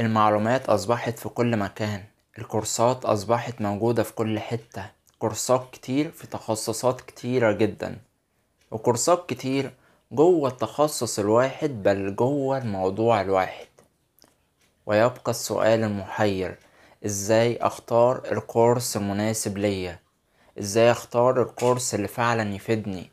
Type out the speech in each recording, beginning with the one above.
المعلومات أصبحت في كل مكان. الكورسات أصبحت موجودة في كل حتة. كورسات كتير في تخصصات كتيرة جدا. وكورسات كتير جوه التخصص الواحد بل جوه الموضوع الواحد. ويبقى السؤال المحير إزاي أختار الكورس المناسب ليا؟ إزاي أختار الكورس اللي فعلا يفيدني؟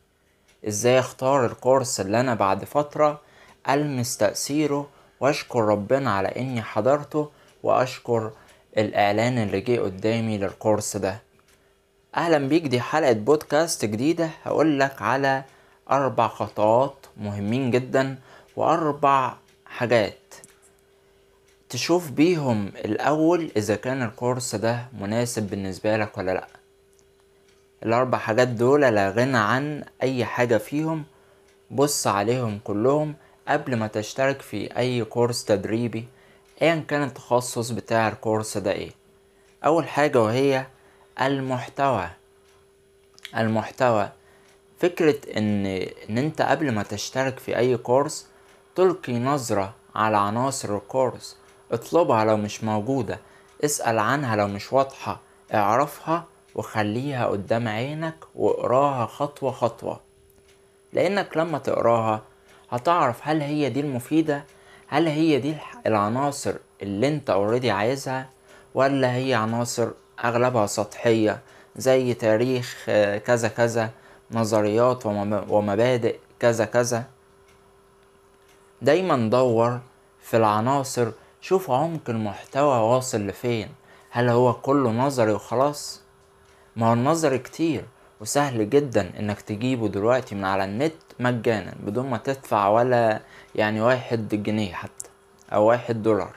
إزاي أختار الكورس اللي أنا بعد فترة ألمس تأثيره وأشكر ربنا على إني حضرته وأشكر الإعلان اللي جه قدامي للكورس ده. أهلا بيك دي حلقة بودكاست جديدة. هقولك على أربع خطوات مهمين جدا وأربع حاجات تشوف بيهم الأول إذا كان الكورس ده مناسب بالنسبة لك ولا لأ. الأربع حاجات دول لا غنى عن أي حاجة فيهم. بص عليهم كلهم. قبل ما تشترك في أي كورس تدريبي ايا كان التخصص بتاع الكورس ده إيه. أول حاجة وهي المحتوى. المحتوى. فكرة إن إن أنت قبل ما تشترك في أي كورس تلقي نظرة على عناصر الكورس. اطلبها لو مش موجودة. اسأل عنها لو مش واضحة. اعرفها وخليها قدام عينك واقراها خطوة خطوة. لأنك لما تقراها هتعرف هل هي دي المفيدة؟ هل هي دي العناصر اللي انت اوريدي عايزها؟ ولا هي عناصر أغلبها سطحية زي تاريخ كذا كذا نظريات ومبادئ كذا كذا؟ دايما دور في العناصر شوف عمق المحتوى واصل لفين. هل هو كله نظري وخلاص؟ ما هو النظري كتير. وسهل جدا إنك تجيبه دلوقتي من على النت مجانا بدون ما تدفع ولا يعني واحد جنيه حتى أو واحد دولار.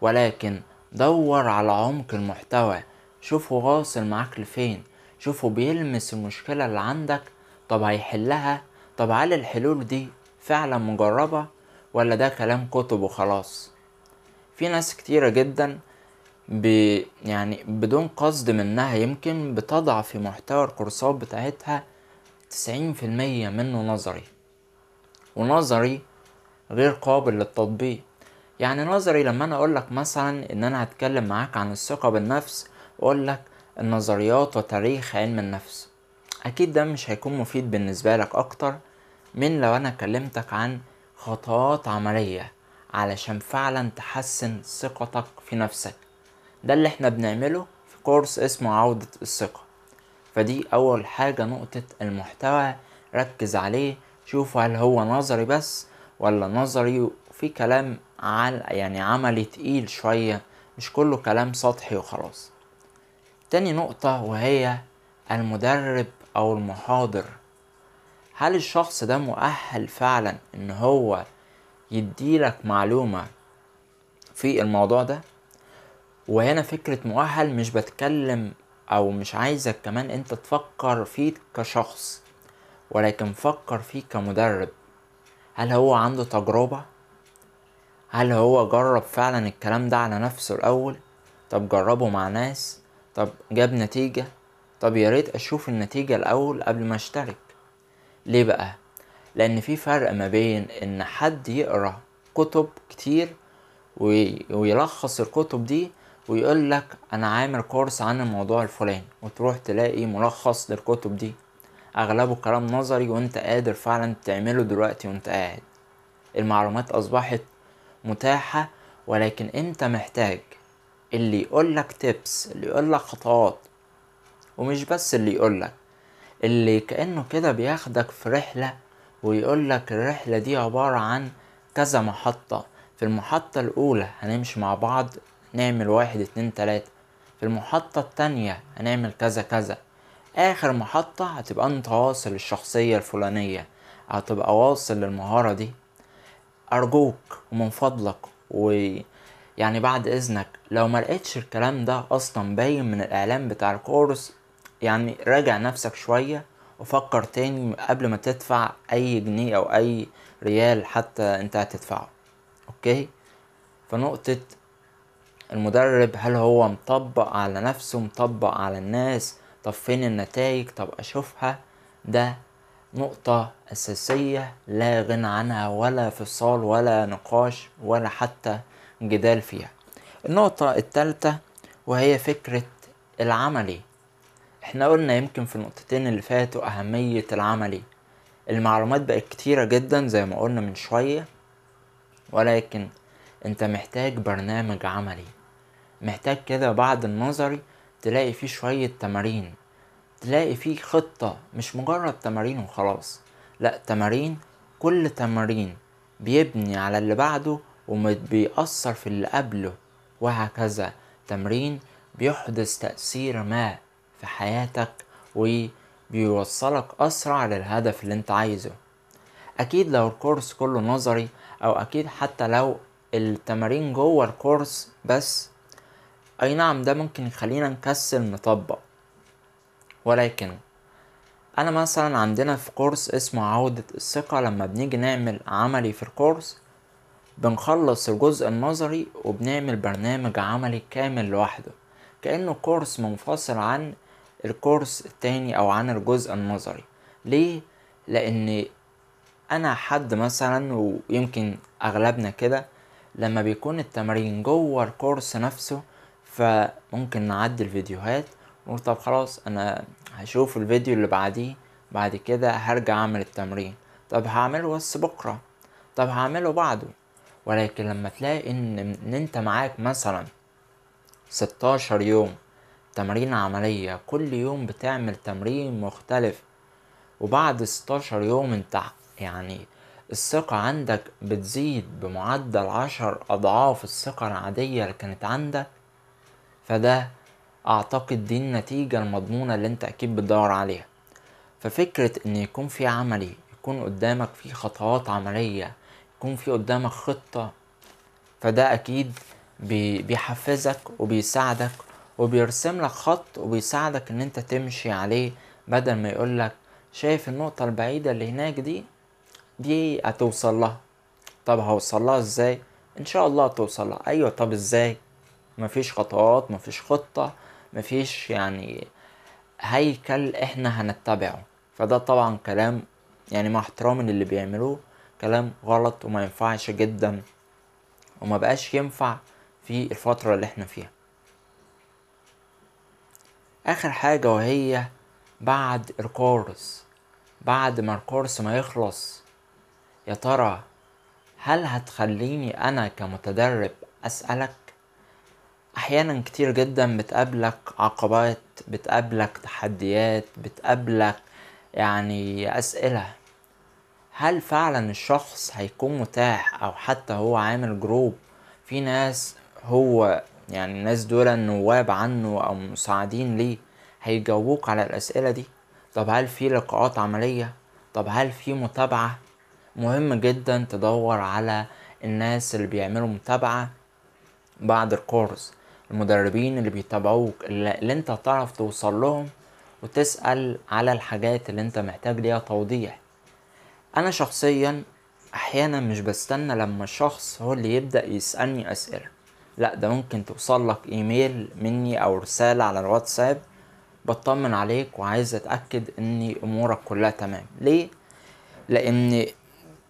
ولكن دور على عمق المحتوى شوفه واصل معاك لفين شوفه بيلمس المشكلة اللي عندك. طب هيحلها؟ طب هل الحلول دي فعلا مجربة؟ ولا ده كلام كتب وخلاص؟ في ناس كتيرة جدا ب يعني بدون قصد منها يمكن بتضع في محتوى الكورسات بتاعتها تسعين في المية منه نظري. ونظري غير قابل للتطبيق. يعني نظري لما أنا اقولك مثلا إن أنا هتكلم معاك عن الثقة بالنفس اقولك النظريات وتاريخ علم النفس. أكيد ده مش هيكون مفيد بالنسبة لك أكتر من لو أنا كلمتك عن خطوات عملية علشان فعلا تحسن ثقتك في نفسك. ده اللي إحنا بنعمله في كورس اسمه عودة الثقة. فدي أول حاجة نقطة المحتوى ركز عليه شوف هل هو نظري بس ولا نظري وفي كلام عن يعني عملي تقيل شوية مش كله كلام سطحي وخلاص. تاني نقطة وهي المدرب أو المحاضر. هل الشخص ده مؤهل فعلا إن هو يديلك معلومة في الموضوع ده؟ وهنا فكرة مؤهل مش بتكلم أو مش عايزك كمان أنت تفكر فيه كشخص ولكن فكر فيه كمدرب. هل هو عنده تجربة؟ هل هو جرب فعلا الكلام ده على نفسه الأول؟ طب جربه مع ناس؟ طب جاب نتيجة؟ طب ياريت أشوف النتيجة الأول قبل ما أشترك. ليه بقى؟ لأن في فرق ما بين إن حد يقرأ كتب كتير ويلخص الكتب دي ويقول لك أنا عامل كورس عن الموضوع الفلاني وتروح تلاقي ملخص للكتب دي. أغلبه كلام نظري وأنت قادر فعلا تعمله دلوقتي وأنت قاعد. المعلومات أصبحت متاحة ولكن أنت محتاج اللي يقولك تيبس اللي يقولك خطوات. ومش بس اللي يقولك اللي كأنه كده بياخدك في رحلة ويقولك الرحلة دي عبارة عن كذا محطة. في المحطة الأولى هنمشي مع بعض نعمل واحد اتنين تلاتة. في المحطة التانية هنعمل كذا كذا. آخر محطة هتبقى أنت واصل للشخصية الفلانية. هتبقى واصل للمهارة دي. أرجوك ومن فضلك ويعني بعد إذنك لو ملقتش الكلام ده أصلا باين من الإعلان بتاع ال course يعني راجع نفسك شوية وفكر تاني قبل ما تدفع أي جنيه أو أي ريال حتى أنت هتدفعه. Okay؟ فنقطة المدرب هل هو مطبق على نفسه مطبق على الناس؟ طب فين النتائج؟ طب أشوفها. ده نقطة أساسية لا غنى عنها ولا فصال ولا نقاش ولا حتى جدال فيها. النقطة التالتة وهي فكرة العملي. إحنا قلنا يمكن في النقطتين اللي فاتوا أهمية العملي. المعلومات بقت كتيرة جدا زي ما قلنا من شوية ولكن أنت محتاج برنامج عملي. محتاج كده بعد النظري تلاقي فيه شوية تمارين. تلاقي فيه خطة مش مجرد تمارين وخلاص. لأ تمارين كل تمرين بيبني على اللي بعده وبيأثر في اللي قبله وهكذا. تمرين بيحدث تأثير ما في حياتك وبيوصلك أسرع للهدف اللي أنت عايزه. أكيد لو الكورس كله نظري أو أكيد حتى لو التمارين جوه الكورس بس أي نعم ده ممكن يخلينا نكسل نطبق. ولكن أنا مثلا عندنا في كورس اسمه عودة الثقة لما بنيجي نعمل عملي في الكورس بنخلص الجزء النظري وبنعمل برنامج عملي كامل لوحده. كأنه كورس منفصل عن الكورس التاني أو عن الجزء النظري. ليه؟ لأن أنا حد مثلا ويمكن أغلبنا كده لما بيكون التمرين جوه الكورس نفسه فممكن نعدي الفيديوهات نقول طب خلاص أنا هشوف الفيديو اللي بعديه بعد كده هرجع أعمل التمرين. طب هعمله بس بكرة. طب هعمله بعده. ولكن لما تلاقي إن, إن أنت معاك مثلا ستاشر يوم تمرين عملية كل يوم بتعمل تمرين مختلف وبعد ستاشر يوم أنت يعني الثقة عندك بتزيد بمعدل عشر أضعاف الثقة العادية اللي كانت عندك فده أعتقد دي النتيجة المضمونة اللي أنت أكيد بتدور عليها. ففكرة إن يكون في عملي يكون قدامك في خطوات عملية يكون في قدامك خطة فده أكيد بيحفزك وبيساعدك وبيرسم لك خط وبيساعدك إن أنت تمشي عليه بدل ما يقولك شايف النقطة البعيدة اللي هناك دي دي هتوصل لها. طب هوصل لها إزاي؟ إن شاء الله هتوصل لها. أيوه طب إزاي؟ مفيش خطوات مفيش خطة مفيش يعني هيكل إحنا هنتبعه. فده طبعا كلام يعني مع احترامي للي بيعملوه كلام غلط وما ينفعش جدا وما بقاش ينفع في الفترة اللي إحنا فيها. آخر حاجة وهي بعد الكورس بعد ما الكورس ما يخلص يا ترى هل هتخليني أنا كمتدرب أسألك؟ أحيانا كتير جدا بتقابلك عقبات بتقابلك تحديات بتقابلك يعني أسئلة. هل فعلا الشخص هيكون متاح أو حتى هو عامل جروب في ناس هو يعني الناس دول النواب عنه أو مساعدين ليه هيجاوبوك على الأسئلة دي؟ طب هل في لقاءات عملية؟ طب هل في متابعة؟ مهم جدا تدور على الناس اللي بيعملوا متابعة بعد الكورس المدربين اللي بيتابعوك اللي, انت تعرف توصل لهم وتسأل على الحاجات اللي انت محتاج ليها توضيح. أنا شخصيا أحيانا مش بستنى لما الشخص هو اللي يبدأ يسألني أسئلة. لا ده ممكن توصل لك إيميل مني أو رسالة على الواتساب بطمن عليك وعايز أتأكد إن أمورك كلها تمام. ليه؟ لأن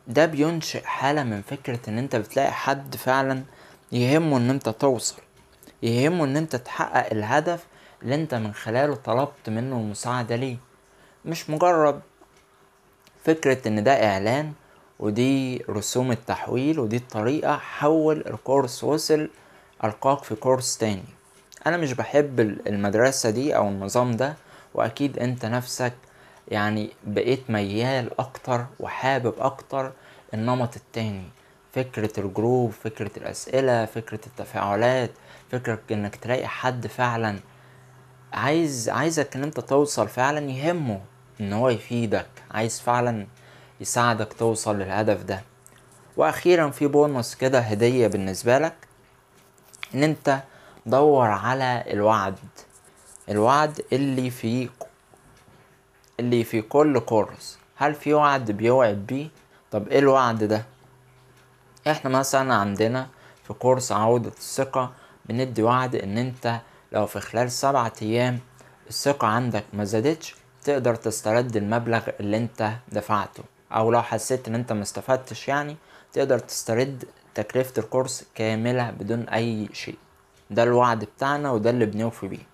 ده بينشئ حالة من فكرة إن أنت بتلاقي حد فعلا يهمه إن أنت توصل. يهمه إن أنت تحقق الهدف اللي أنت من خلاله طلبت منه المساعدة ليه. مش مجرد فكرة إن ده إعلان ودي رسوم التحويل ودي الطريقة حول الكورس وصل ألقاك في كورس تاني. أنا مش بحب المدرسة دي أو النظام ده وأكيد أنت نفسك يعني بقيت ميال أكتر وحابب أكتر النمط التاني. فكرة الجروب فكرة الأسئلة فكرة التفاعلات فكرة إنك تلاقي حد فعلا عايز عايزك إن أنت توصل فعلا يهمه إن هو يفيدك عايز فعلا يساعدك توصل للهدف ده. وأخيرا في بونص كده هدية بالنسبة لك إن أنت دور على الوعد الوعد اللي في اللي في كل كورس. هل في وعد بيوعد بيه؟ طب إيه الوعد ده؟ إحنا مثلا عندنا في كورس عودة الثقة بندي وعد ان انت لو في خلال سبعة أيام الثقة عندك ما زادتش تقدر تسترد المبلغ اللي انت دفعته. أو لو حسيت ان انت مستفدتش يعني تقدر تسترد تكلفة الكورس كاملة بدون أي شيء. ده الوعد بتاعنا وده اللي بنوفي بيه.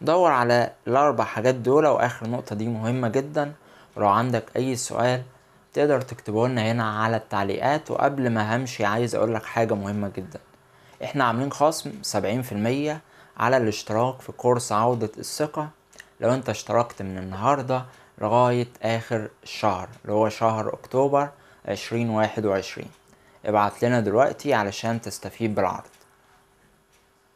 دور على الأربع حاجات دول وآخر نقطة دي مهمة جدا. ولو عندك أي سؤال تقدر تكتبه لنا هنا على التعليقات. وقبل ما همشي عايز أقولك حاجة مهمة جدا. إحنا عاملين خصم سبعين في المية على الاشتراك في كورس عودة الثقة. لو أنت اشتركت من النهاردة لغاية آخر الشهر اللي هو شهر واحد وعشرين. ابعت لنا دلوقتي علشان تستفيد بالعرض.